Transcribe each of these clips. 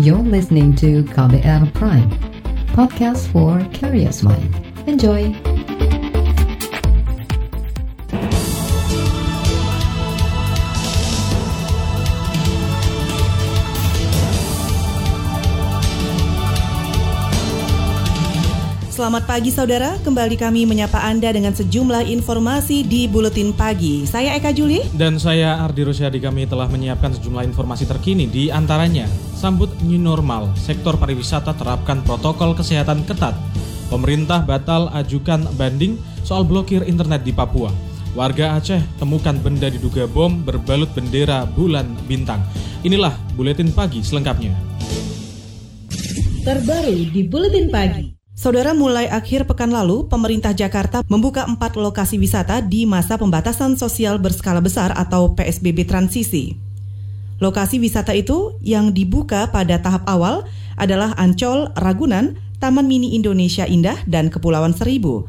You're listening to KBR Prime, podcast for curious mind. Enjoy! Selamat pagi saudara, kembali kami menyapa Anda dengan sejumlah informasi di Buletin Pagi. Saya Eka Juli. Dan saya Ardi Rusyadi kami telah menyiapkan sejumlah informasi terkini di antaranya Sambut New Normal, sektor pariwisata terapkan protokol kesehatan ketat. Pemerintah batal ajukan banding soal blokir internet di Papua. Warga Aceh temukan benda diduga bom berbalut bendera bulan bintang. Inilah Buletin Pagi selengkapnya. Terbaru di Buletin Pagi. Saudara, mulai akhir pekan lalu, pemerintah Jakarta membuka empat lokasi wisata di masa pembatasan sosial berskala besar atau PSBB transisi. Lokasi wisata itu yang dibuka pada tahap awal adalah Ancol, Ragunan, Taman Mini Indonesia Indah, dan Kepulauan Seribu.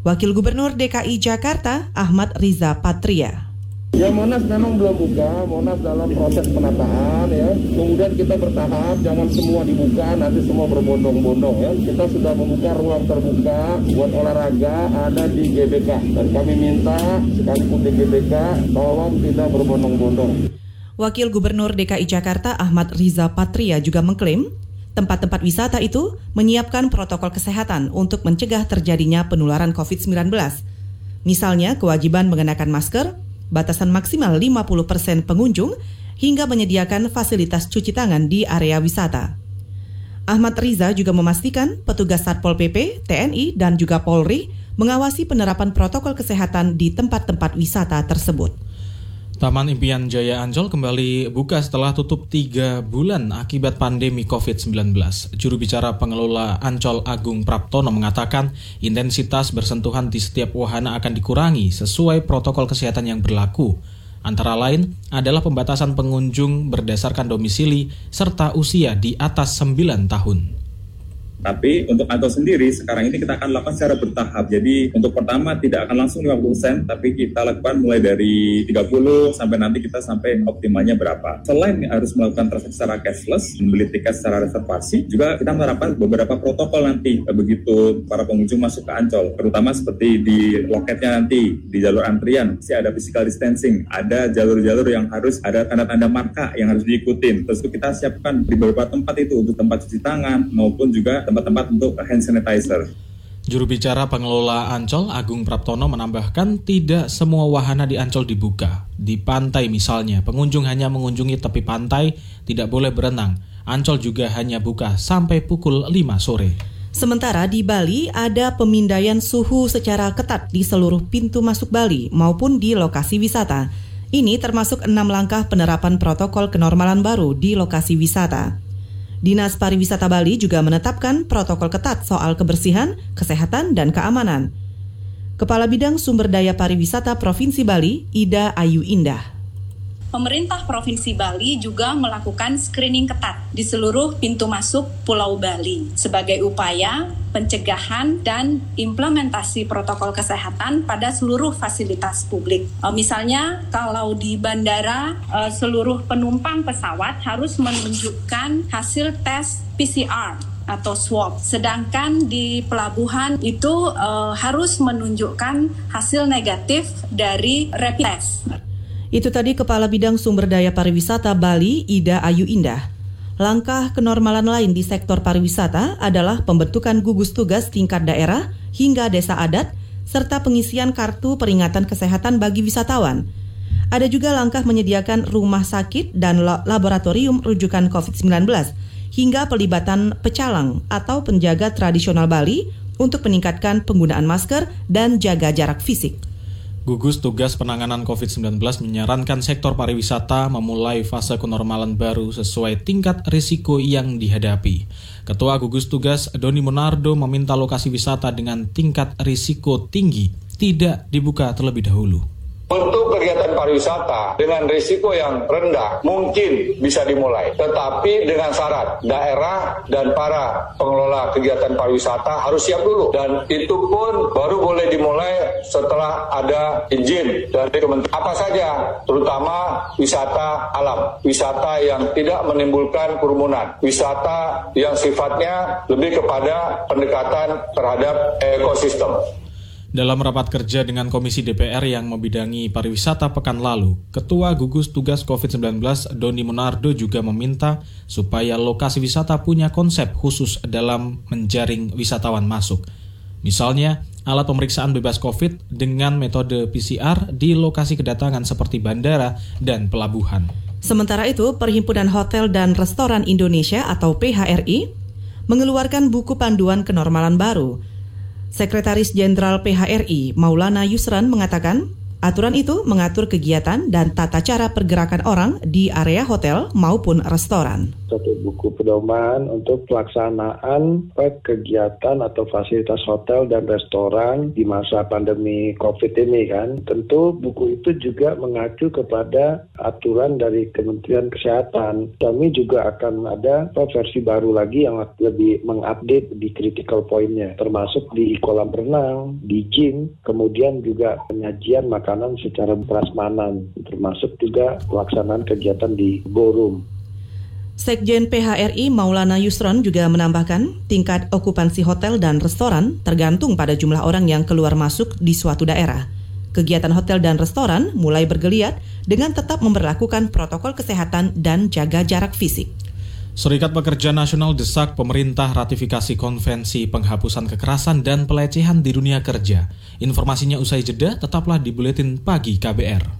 Wakil Gubernur DKI Jakarta, Ahmad Riza Patria. Ya Monas memang belum buka, Monas dalam proses penataan ya. Kemudian kita bertahap, jangan semua dibuka, nanti semua berbondong-bondong ya. Kita sudah membuka ruang terbuka buat olahraga ada di GBK. Dan kami minta sekalipun di GBK, tolong tidak berbondong-bondong. Wakil Gubernur DKI Jakarta Ahmad Riza Patria juga mengklaim tempat-tempat wisata itu menyiapkan protokol kesehatan untuk mencegah terjadinya penularan COVID-19. Misalnya kewajiban mengenakan masker, batasan maksimal 50% pengunjung, hingga menyediakan fasilitas cuci tangan di area wisata. Ahmad Riza juga memastikan petugas Satpol PP, TNI, dan juga Polri mengawasi penerapan protokol kesehatan di tempat-tempat wisata tersebut. Taman Impian Jaya Ancol kembali buka setelah tutup tiga bulan akibat pandemi COVID-19. Juru bicara pengelola Ancol Agung Praptono mengatakan intensitas bersentuhan di setiap wahana akan dikurangi sesuai protokol kesehatan yang berlaku. Antara lain adalah pembatasan pengunjung berdasarkan domisili serta usia di atas 9 tahun. Tapi untuk Ancol sendiri sekarang ini kita akan lakukan secara bertahap. Jadi untuk pertama tidak akan langsung 50%, tapi kita lakukan mulai dari 30 sampai nanti kita sampai optimalnya berapa. Selain harus melakukan transaksi secara cashless, membeli tiket secara reservasi, juga kita menerapkan beberapa protokol nanti begitu para pengunjung masuk ke Ancol, terutama seperti di loketnya nanti di jalur antrian, masih ada physical distancing, ada jalur-jalur yang harus ada tanda-tanda marka yang harus diikutin. Terus kita siapkan di beberapa tempat itu untuk tempat cuci tangan maupun juga tempat-tempat untuk hand sanitizer. Juru bicara pengelola Ancol, Agung Praptono menambahkan tidak semua wahana di Ancol dibuka. Di pantai misalnya, pengunjung hanya mengunjungi tepi pantai, tidak boleh berenang. Ancol juga hanya buka sampai pukul 5 sore. Sementara di Bali ada pemindaian suhu secara ketat di seluruh pintu masuk Bali maupun di lokasi wisata. Ini termasuk enam langkah penerapan protokol kenormalan baru di lokasi wisata. Dinas Pariwisata Bali juga menetapkan protokol ketat soal kebersihan, kesehatan, dan keamanan. Kepala Bidang Sumber Daya Pariwisata Provinsi Bali, Ida Ayu Indah. Pemerintah Provinsi Bali juga melakukan screening ketat di seluruh pintu masuk Pulau Bali sebagai upaya pencegahan dan implementasi protokol kesehatan pada seluruh fasilitas publik. Uh, misalnya kalau di bandara uh, seluruh penumpang pesawat harus menunjukkan hasil tes PCR atau swab. Sedangkan di pelabuhan itu uh, harus menunjukkan hasil negatif dari rapid test. Itu tadi Kepala Bidang Sumber Daya Pariwisata Bali, Ida Ayu Indah. Langkah kenormalan lain di sektor pariwisata adalah pembentukan gugus tugas tingkat daerah hingga desa adat, serta pengisian kartu peringatan kesehatan bagi wisatawan. Ada juga langkah menyediakan rumah sakit dan laboratorium rujukan COVID-19, hingga pelibatan pecalang atau penjaga tradisional Bali untuk meningkatkan penggunaan masker dan jaga jarak fisik. Gugus Tugas Penanganan COVID-19 menyarankan sektor pariwisata memulai fase kenormalan baru sesuai tingkat risiko yang dihadapi. Ketua Gugus Tugas Doni Monardo meminta lokasi wisata dengan tingkat risiko tinggi tidak dibuka terlebih dahulu. Untuk kegiatan pariwisata dengan risiko yang rendah mungkin bisa dimulai. Tetapi dengan syarat daerah dan para pengelola kegiatan pariwisata harus siap dulu. Dan itu pun baru boleh dimulai setelah ada izin dari kementerian. Apa saja, terutama wisata alam, wisata yang tidak menimbulkan kerumunan, wisata yang sifatnya lebih kepada pendekatan terhadap ekosistem. Dalam rapat kerja dengan Komisi DPR yang membidangi pariwisata pekan lalu, Ketua Gugus Tugas COVID-19 Doni Monardo juga meminta supaya lokasi wisata punya konsep khusus dalam menjaring wisatawan masuk. Misalnya, alat pemeriksaan bebas COVID dengan metode PCR di lokasi kedatangan seperti bandara dan pelabuhan. Sementara itu, Perhimpunan Hotel dan Restoran Indonesia atau PHRI mengeluarkan buku panduan kenormalan baru Sekretaris Jenderal PHRI Maulana Yusran mengatakan, aturan itu mengatur kegiatan dan tata cara pergerakan orang di area hotel maupun restoran satu buku pedoman untuk pelaksanaan kegiatan atau fasilitas hotel dan restoran di masa pandemi COVID ini kan. Tentu buku itu juga mengacu kepada aturan dari Kementerian Kesehatan. Kami juga akan ada versi baru lagi yang lebih mengupdate di critical pointnya, termasuk di kolam renang, di gym, kemudian juga penyajian makanan secara prasmanan, termasuk juga pelaksanaan kegiatan di ballroom. Sekjen PHRI Maulana Yusron juga menambahkan tingkat okupansi hotel dan restoran tergantung pada jumlah orang yang keluar masuk di suatu daerah. Kegiatan hotel dan restoran mulai bergeliat dengan tetap memperlakukan protokol kesehatan dan jaga jarak fisik. Serikat Pekerja Nasional desak pemerintah ratifikasi konvensi penghapusan kekerasan dan pelecehan di dunia kerja. Informasinya usai jeda, tetaplah di Buletin Pagi KBR.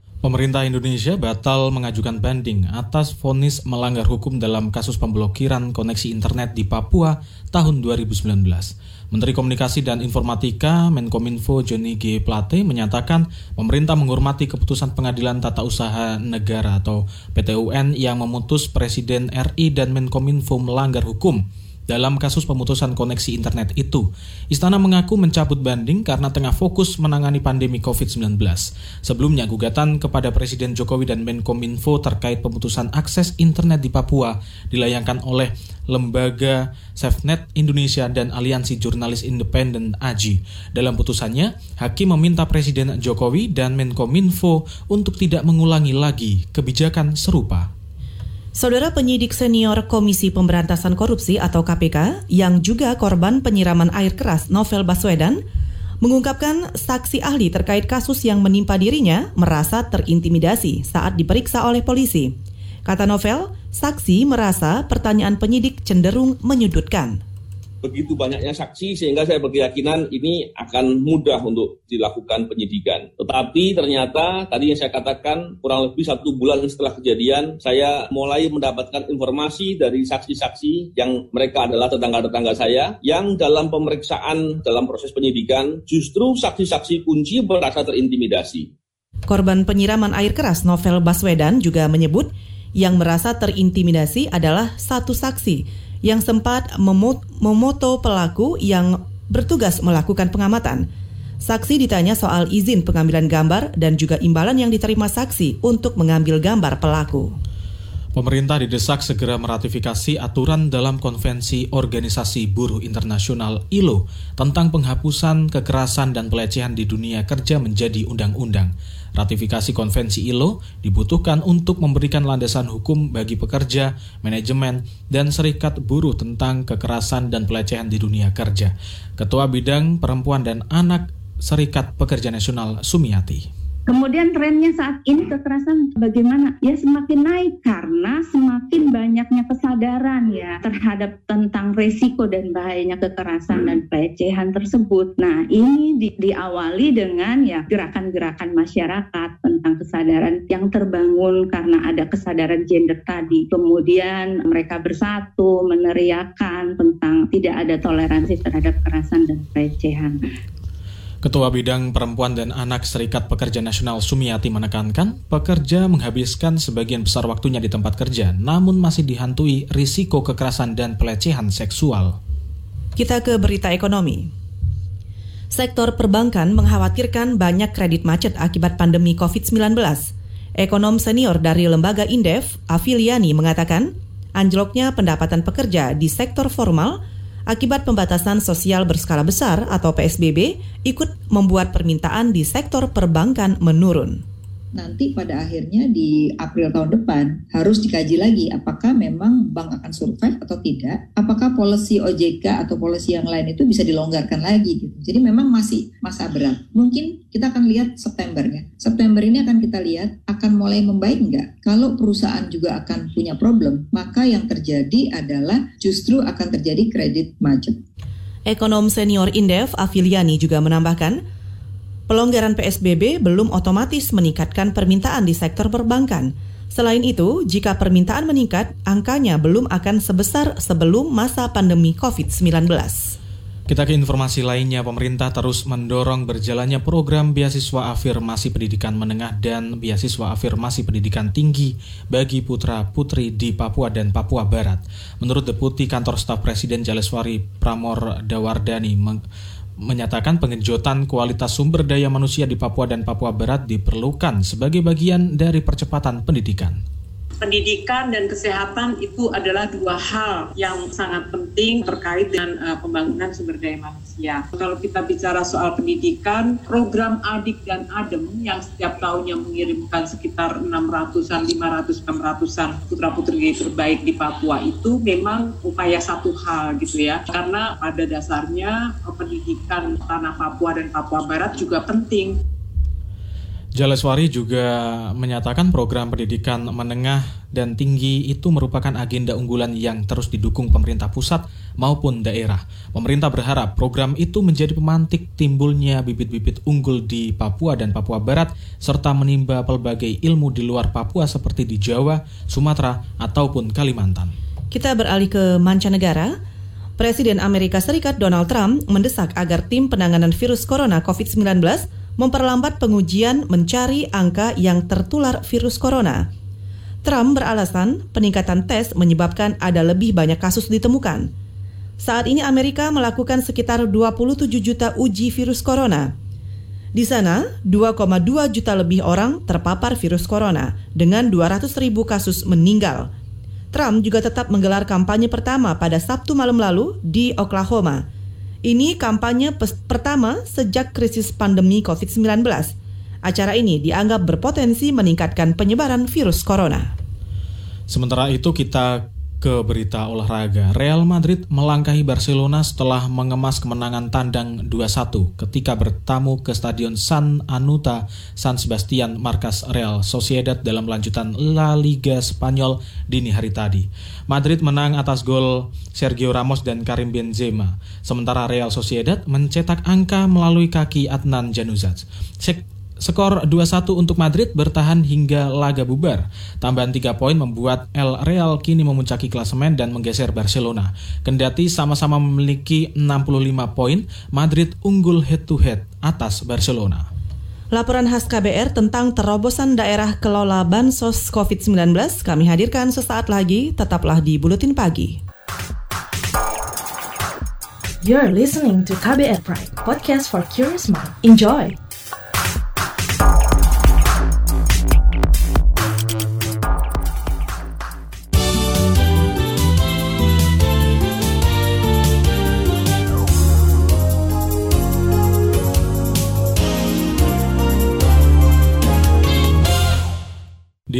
Pemerintah Indonesia batal mengajukan banding atas vonis melanggar hukum dalam kasus pemblokiran koneksi internet di Papua tahun 2019. Menteri Komunikasi dan Informatika Menkominfo Joni G. Plate menyatakan pemerintah menghormati keputusan Pengadilan Tata Usaha Negara atau PTUN yang memutus Presiden RI dan Menkominfo melanggar hukum dalam kasus pemutusan koneksi internet itu. Istana mengaku mencabut banding karena tengah fokus menangani pandemi COVID-19. Sebelumnya, gugatan kepada Presiden Jokowi dan Menkominfo terkait pemutusan akses internet di Papua dilayangkan oleh Lembaga SafeNet Indonesia dan Aliansi Jurnalis Independen AJI. Dalam putusannya, Hakim meminta Presiden Jokowi dan Menkominfo untuk tidak mengulangi lagi kebijakan serupa. Saudara penyidik senior Komisi Pemberantasan Korupsi atau KPK yang juga korban penyiraman air keras Novel Baswedan mengungkapkan saksi ahli terkait kasus yang menimpa dirinya merasa terintimidasi saat diperiksa oleh polisi. Kata Novel, saksi merasa pertanyaan penyidik cenderung menyudutkan begitu banyaknya saksi sehingga saya berkeyakinan ini akan mudah untuk dilakukan penyidikan. Tetapi ternyata tadi yang saya katakan kurang lebih satu bulan setelah kejadian saya mulai mendapatkan informasi dari saksi-saksi yang mereka adalah tetangga-tetangga saya yang dalam pemeriksaan dalam proses penyidikan justru saksi-saksi kunci merasa terintimidasi. Korban penyiraman air keras Novel Baswedan juga menyebut yang merasa terintimidasi adalah satu saksi yang sempat memoto pelaku yang bertugas melakukan pengamatan. Saksi ditanya soal izin pengambilan gambar dan juga imbalan yang diterima saksi untuk mengambil gambar pelaku. Pemerintah didesak segera meratifikasi aturan dalam Konvensi Organisasi Buruh Internasional ILO tentang penghapusan kekerasan dan pelecehan di dunia kerja menjadi undang-undang. Ratifikasi konvensi ILO dibutuhkan untuk memberikan landasan hukum bagi pekerja, manajemen, dan serikat buruh tentang kekerasan dan pelecehan di dunia kerja. Ketua Bidang Perempuan dan Anak Serikat Pekerja Nasional Sumiati. Kemudian trennya saat ini kekerasan bagaimana? Ya semakin naik karena semakin banyaknya kesadaran ya terhadap tentang resiko dan bahayanya kekerasan dan pelecehan tersebut. Nah ini di, diawali dengan ya gerakan-gerakan masyarakat tentang kesadaran yang terbangun karena ada kesadaran gender tadi. Kemudian mereka bersatu meneriakan tentang tidak ada toleransi terhadap kekerasan dan pelecehan. Ketua Bidang Perempuan dan Anak Serikat Pekerja Nasional Sumiati menekankan, pekerja menghabiskan sebagian besar waktunya di tempat kerja, namun masih dihantui risiko kekerasan dan pelecehan seksual. Kita ke berita ekonomi. Sektor perbankan mengkhawatirkan banyak kredit macet akibat pandemi COVID-19. Ekonom senior dari lembaga Indef, Afiliani mengatakan, anjloknya pendapatan pekerja di sektor formal akibat pembatasan sosial berskala besar atau PSBB ikut membuat permintaan di sektor perbankan menurun nanti pada akhirnya di April tahun depan harus dikaji lagi apakah memang bank akan survive atau tidak, apakah policy OJK atau policy yang lain itu bisa dilonggarkan lagi gitu. Jadi memang masih masa berat. Mungkin kita akan lihat September ya. September ini akan kita lihat akan mulai membaik nggak? Kalau perusahaan juga akan punya problem, maka yang terjadi adalah justru akan terjadi kredit macet. Ekonom senior Indef Afiliani juga menambahkan, Pelonggaran PSBB belum otomatis meningkatkan permintaan di sektor perbankan. Selain itu, jika permintaan meningkat, angkanya belum akan sebesar sebelum masa pandemi COVID-19. Kita ke informasi lainnya, pemerintah terus mendorong berjalannya program beasiswa afirmasi pendidikan menengah dan beasiswa afirmasi pendidikan tinggi bagi putra-putri di Papua dan Papua Barat. Menurut Deputi Kantor Staf Presiden Jaleswari Pramor Dawardani, menyatakan pengenjotan kualitas sumber daya manusia di Papua dan Papua Barat diperlukan sebagai bagian dari percepatan pendidikan pendidikan dan kesehatan itu adalah dua hal yang sangat penting terkait dengan uh, pembangunan sumber daya manusia. Kalau kita bicara soal pendidikan, program Adik dan Adem yang setiap tahunnya mengirimkan sekitar 600-an, 500, 600-an putra-putri terbaik di Papua itu memang upaya satu hal gitu ya. Karena pada dasarnya pendidikan tanah Papua dan Papua Barat juga penting. Jaleswari juga menyatakan program pendidikan menengah dan tinggi itu merupakan agenda unggulan yang terus didukung pemerintah pusat maupun daerah. Pemerintah berharap program itu menjadi pemantik timbulnya bibit-bibit unggul di Papua dan Papua Barat serta menimba pelbagai ilmu di luar Papua seperti di Jawa, Sumatera, ataupun Kalimantan. Kita beralih ke mancanegara. Presiden Amerika Serikat Donald Trump mendesak agar tim penanganan virus corona COVID-19 memperlambat pengujian mencari angka yang tertular virus corona. Trump beralasan peningkatan tes menyebabkan ada lebih banyak kasus ditemukan. Saat ini Amerika melakukan sekitar 27 juta uji virus corona. Di sana, 2,2 juta lebih orang terpapar virus corona dengan 200 ribu kasus meninggal. Trump juga tetap menggelar kampanye pertama pada Sabtu malam lalu di Oklahoma ini kampanye pertama sejak krisis pandemi COVID-19. Acara ini dianggap berpotensi meningkatkan penyebaran virus corona. Sementara itu kita ke berita olahraga. Real Madrid melangkahi Barcelona setelah mengemas kemenangan tandang 2-1 ketika bertamu ke Stadion San Anuta San Sebastian markas Real Sociedad dalam lanjutan La Liga Spanyol dini hari tadi. Madrid menang atas gol Sergio Ramos dan Karim Benzema, sementara Real Sociedad mencetak angka melalui kaki Adnan Januzaj. Skor 2-1 untuk Madrid bertahan hingga laga bubar. Tambahan 3 poin membuat El Real kini memuncaki klasemen dan menggeser Barcelona. Kendati sama-sama memiliki 65 poin, Madrid unggul head-to-head atas Barcelona. Laporan khas KBR tentang terobosan daerah kelola bansos COVID-19 kami hadirkan sesaat lagi, tetaplah di Buletin Pagi. You're listening to KBR Pride, podcast for curious mind. Enjoy!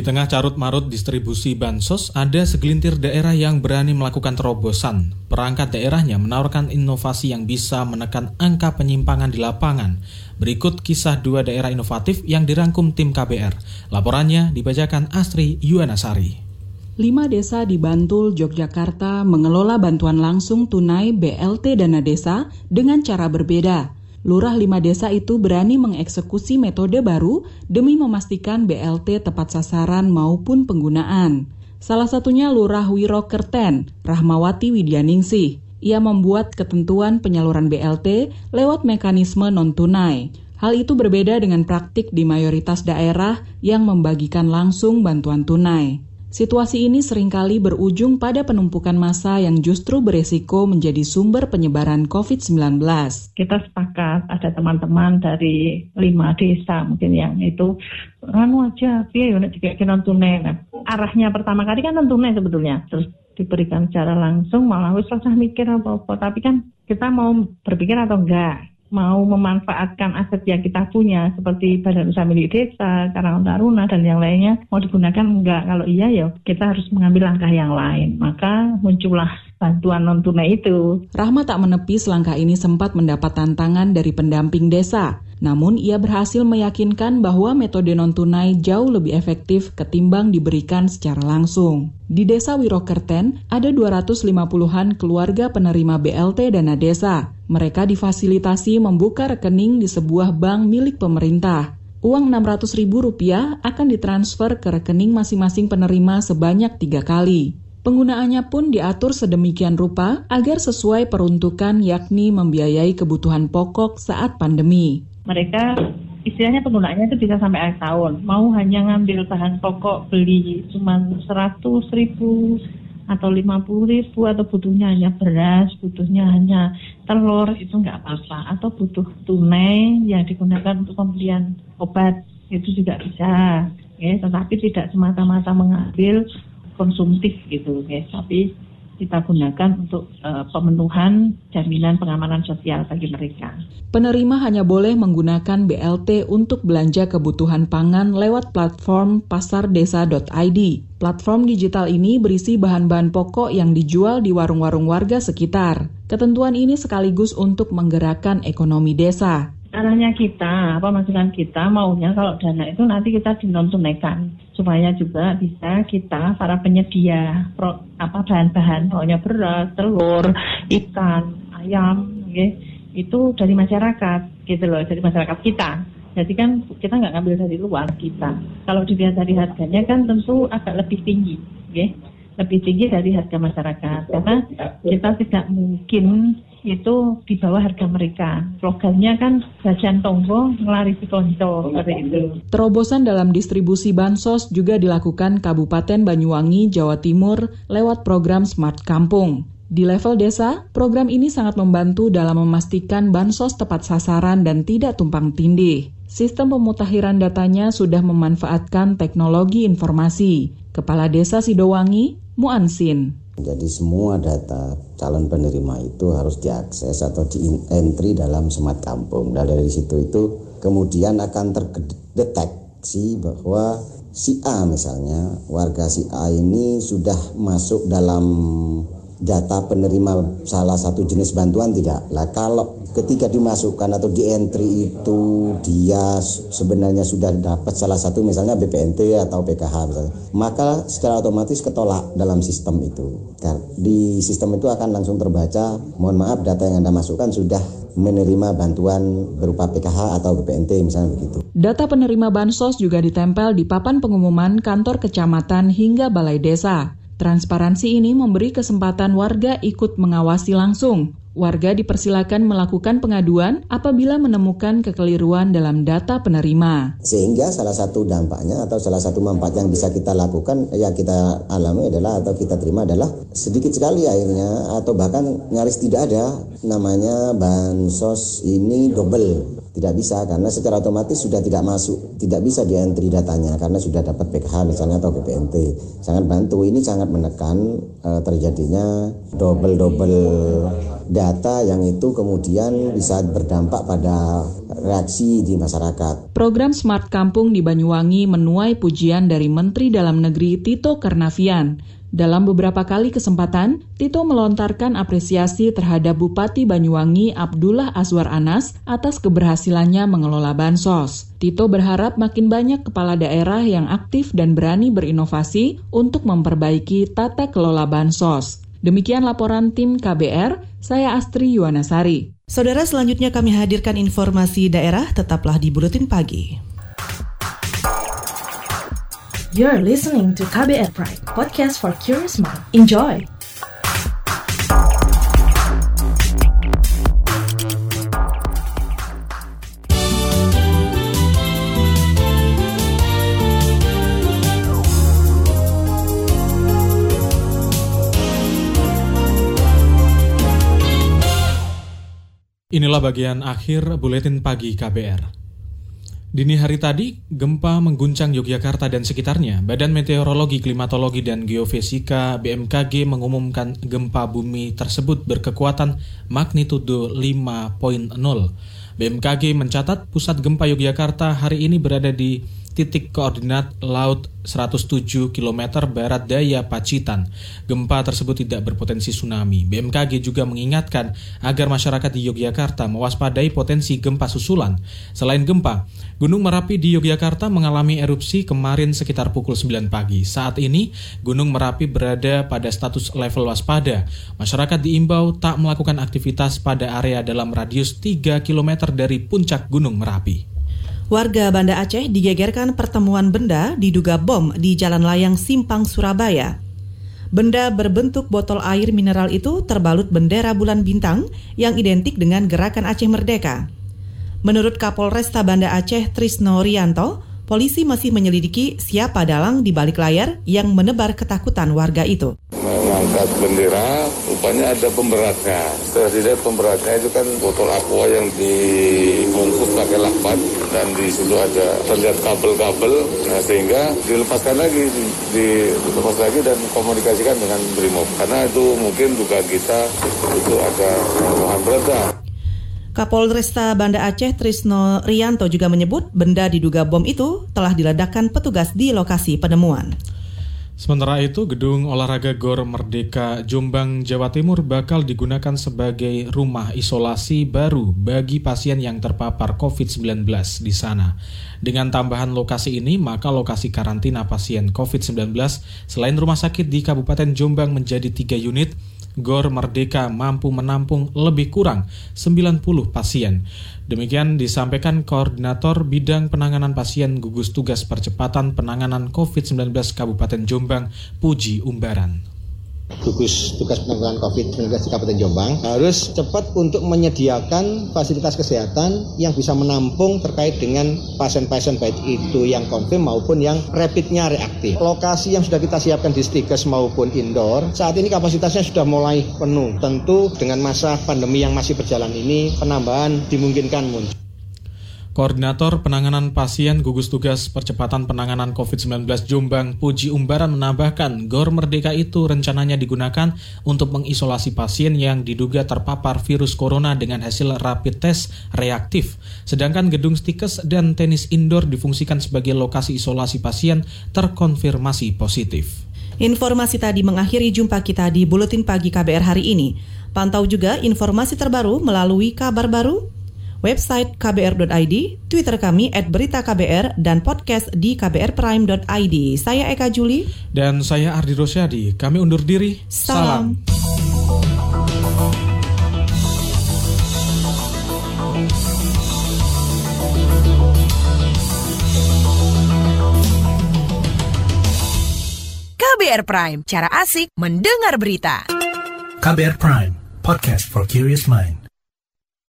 Di tengah carut-marut distribusi bansos, ada segelintir daerah yang berani melakukan terobosan. Perangkat daerahnya menawarkan inovasi yang bisa menekan angka penyimpangan di lapangan. Berikut kisah dua daerah inovatif yang dirangkum tim KBR. Laporannya dibacakan Astri Yuwanasari. Lima desa di Bantul, Yogyakarta mengelola bantuan langsung tunai BLT dana desa dengan cara berbeda. Lurah lima desa itu berani mengeksekusi metode baru demi memastikan BLT tepat sasaran maupun penggunaan. Salah satunya Lurah Wiro Kerten, Rahmawati Widyaningsih. Ia membuat ketentuan penyaluran BLT lewat mekanisme non-tunai. Hal itu berbeda dengan praktik di mayoritas daerah yang membagikan langsung bantuan tunai. Situasi ini sering kali berujung pada penumpukan massa yang justru beresiko menjadi sumber penyebaran COVID-19. Kita sepakat ada teman-teman dari lima desa mungkin yang itu anu aja, ya nek non tunai. Nah, arahnya pertama kali kan tunai sebetulnya. Terus diberikan secara langsung malah wis mikir apa-apa. Tapi kan kita mau berpikir atau enggak mau memanfaatkan aset yang kita punya seperti badan usaha milik desa, karangan taruna dan yang lainnya mau digunakan enggak? Kalau iya ya kita harus mengambil langkah yang lain. Maka muncullah bantuan non tunai itu. Rahma tak menepis langkah ini sempat mendapat tantangan dari pendamping desa. Namun ia berhasil meyakinkan bahwa metode non-tunai jauh lebih efektif ketimbang diberikan secara langsung. Di desa Wirokerten, ada 250-an keluarga penerima BLT dana desa. Mereka difasilitasi membuka rekening di sebuah bank milik pemerintah. Uang Rp600.000 akan ditransfer ke rekening masing-masing penerima sebanyak tiga kali. Penggunaannya pun diatur sedemikian rupa agar sesuai peruntukan yakni membiayai kebutuhan pokok saat pandemi mereka istilahnya penggunaannya itu bisa sampai akhir tahun. Mau hanya ngambil bahan pokok beli cuma 100 ribu atau 50 ribu atau butuhnya hanya beras, butuhnya hanya telur itu nggak apa-apa. Atau butuh tunai yang digunakan untuk pembelian obat itu juga bisa. Ya, tetapi tidak semata-mata mengambil konsumtif gitu, ya. Tapi kita gunakan untuk uh, pemenuhan jaminan pengamanan sosial bagi mereka. Penerima hanya boleh menggunakan BLT untuk belanja kebutuhan pangan lewat platform pasardesa.id. Platform digital ini berisi bahan-bahan pokok yang dijual di warung-warung warga sekitar. Ketentuan ini sekaligus untuk menggerakkan ekonomi desa arahnya kita, apa masukan kita maunya kalau dana itu nanti kita dinontunaikan supaya juga bisa kita para penyedia pro, apa bahan-bahan pokoknya beras, telur, ikan, ayam, ya, itu dari masyarakat gitu loh, dari masyarakat kita. Jadi kan kita nggak ngambil dari luar kita. Kalau dilihat dari harganya kan tentu agak lebih tinggi, ya. Lebih tinggi dari harga masyarakat karena kita tidak mungkin itu di bawah harga mereka. Slogannya kan jajan tonggo ngelarisi konco seperti itu. Terobosan dalam distribusi bansos juga dilakukan Kabupaten Banyuwangi, Jawa Timur lewat program Smart Kampung. Di level desa, program ini sangat membantu dalam memastikan bansos tepat sasaran dan tidak tumpang tindih. Sistem pemutakhiran datanya sudah memanfaatkan teknologi informasi. Kepala Desa Sidowangi, Muansin. Jadi semua data calon penerima itu harus diakses atau di entry dalam smart kampung. Dan dari situ itu kemudian akan terdeteksi bahwa si A misalnya warga si A ini sudah masuk dalam data penerima salah satu jenis bantuan tidak. Lah kalau ketika dimasukkan atau di entry itu dia sebenarnya sudah dapat salah satu misalnya BPNT atau PKH maka secara otomatis ketolak dalam sistem itu. Dan di sistem itu akan langsung terbaca, mohon maaf data yang Anda masukkan sudah menerima bantuan berupa PKH atau BPNT misalnya begitu. Data penerima bansos juga ditempel di papan pengumuman kantor kecamatan hingga balai desa. Transparansi ini memberi kesempatan warga ikut mengawasi langsung. Warga dipersilakan melakukan pengaduan apabila menemukan kekeliruan dalam data penerima. Sehingga salah satu dampaknya atau salah satu manfaat yang bisa kita lakukan, ya kita alami adalah atau kita terima adalah sedikit sekali akhirnya atau bahkan nyaris tidak ada namanya bansos ini double tidak bisa karena secara otomatis sudah tidak masuk, tidak bisa di entry datanya karena sudah dapat PKH misalnya atau BPNT. Sangat bantu ini sangat menekan uh, terjadinya double-double data yang itu kemudian bisa berdampak pada reaksi di masyarakat. Program Smart Kampung di Banyuwangi menuai pujian dari Menteri Dalam Negeri Tito Karnavian dalam beberapa kali kesempatan, Tito melontarkan apresiasi terhadap Bupati Banyuwangi Abdullah Azwar Anas atas keberhasilannya mengelola bansos. Tito berharap makin banyak kepala daerah yang aktif dan berani berinovasi untuk memperbaiki tata kelola bansos. Demikian laporan tim KBR, saya Astri Yuwanasari. Saudara selanjutnya kami hadirkan informasi daerah tetaplah di Buletin Pagi. You're listening to KBR Pride, podcast for curious mind. Enjoy! Inilah bagian akhir buletin pagi KBR. Dini hari tadi, gempa mengguncang Yogyakarta dan sekitarnya. Badan Meteorologi, Klimatologi, dan Geofisika BMKG mengumumkan gempa bumi tersebut berkekuatan magnitudo 5.0. BMKG mencatat pusat gempa Yogyakarta hari ini berada di titik koordinat laut 107 km barat daya Pacitan. Gempa tersebut tidak berpotensi tsunami. BMKG juga mengingatkan agar masyarakat di Yogyakarta mewaspadai potensi gempa susulan. Selain gempa, Gunung Merapi di Yogyakarta mengalami erupsi kemarin sekitar pukul 9 pagi. Saat ini, Gunung Merapi berada pada status level waspada. Masyarakat diimbau tak melakukan aktivitas pada area dalam radius 3 km dari puncak Gunung Merapi. Warga Banda Aceh digegerkan pertemuan benda diduga bom di Jalan Layang Simpang, Surabaya. Benda berbentuk botol air mineral itu terbalut bendera bulan bintang yang identik dengan gerakan Aceh Merdeka. Menurut Kapolresta Banda Aceh Trisno Rianto, polisi masih menyelidiki siapa dalang di balik layar yang menebar ketakutan warga itu. Mengangkat bendera, rupanya ada pemberatnya. Setelah dilihat pemberatnya itu kan botol aqua yang dibungkus pakai lakban dan di situ ada terlihat kabel-kabel, nah sehingga dilepaskan lagi, dilepas lagi dan komunikasikan dengan Brimob. Karena itu mungkin dugaan kita itu ada pembunuhan berat. Kapolresta Banda Aceh Trisno Rianto juga menyebut benda diduga bom itu telah diledakkan petugas di lokasi penemuan. Sementara itu, Gedung Olahraga Gor Merdeka Jombang, Jawa Timur bakal digunakan sebagai rumah isolasi baru bagi pasien yang terpapar COVID-19 di sana. Dengan tambahan lokasi ini, maka lokasi karantina pasien COVID-19 selain rumah sakit di Kabupaten Jombang menjadi tiga unit, Gor Merdeka mampu menampung lebih kurang 90 pasien. Demikian disampaikan Koordinator Bidang Penanganan Pasien Gugus Tugas Percepatan Penanganan COVID-19 Kabupaten Jombang, Puji Umbaran gugus tugas penanggulangan COVID-19 di Kabupaten Jombang harus cepat untuk menyediakan fasilitas kesehatan yang bisa menampung terkait dengan pasien-pasien baik itu yang konfirm maupun yang rapidnya reaktif. Lokasi yang sudah kita siapkan di stikes maupun indoor saat ini kapasitasnya sudah mulai penuh. Tentu dengan masa pandemi yang masih berjalan ini penambahan dimungkinkan muncul. Koordinator Penanganan Pasien Gugus Tugas Percepatan Penanganan COVID-19 Jombang Puji Umbaran menambahkan GOR Merdeka itu rencananya digunakan untuk mengisolasi pasien yang diduga terpapar virus corona dengan hasil rapid test reaktif. Sedangkan gedung stikes dan tenis indoor difungsikan sebagai lokasi isolasi pasien terkonfirmasi positif. Informasi tadi mengakhiri jumpa kita di Buletin Pagi KBR hari ini. Pantau juga informasi terbaru melalui kabar baru website kbr.id, Twitter kami at berita KBR, dan podcast di kbrprime.id. Saya Eka Juli. Dan saya Ardi Rosyadi. Kami undur diri. Salam. Salam. KBR Prime, cara asik mendengar berita. KBR Prime, podcast for curious mind.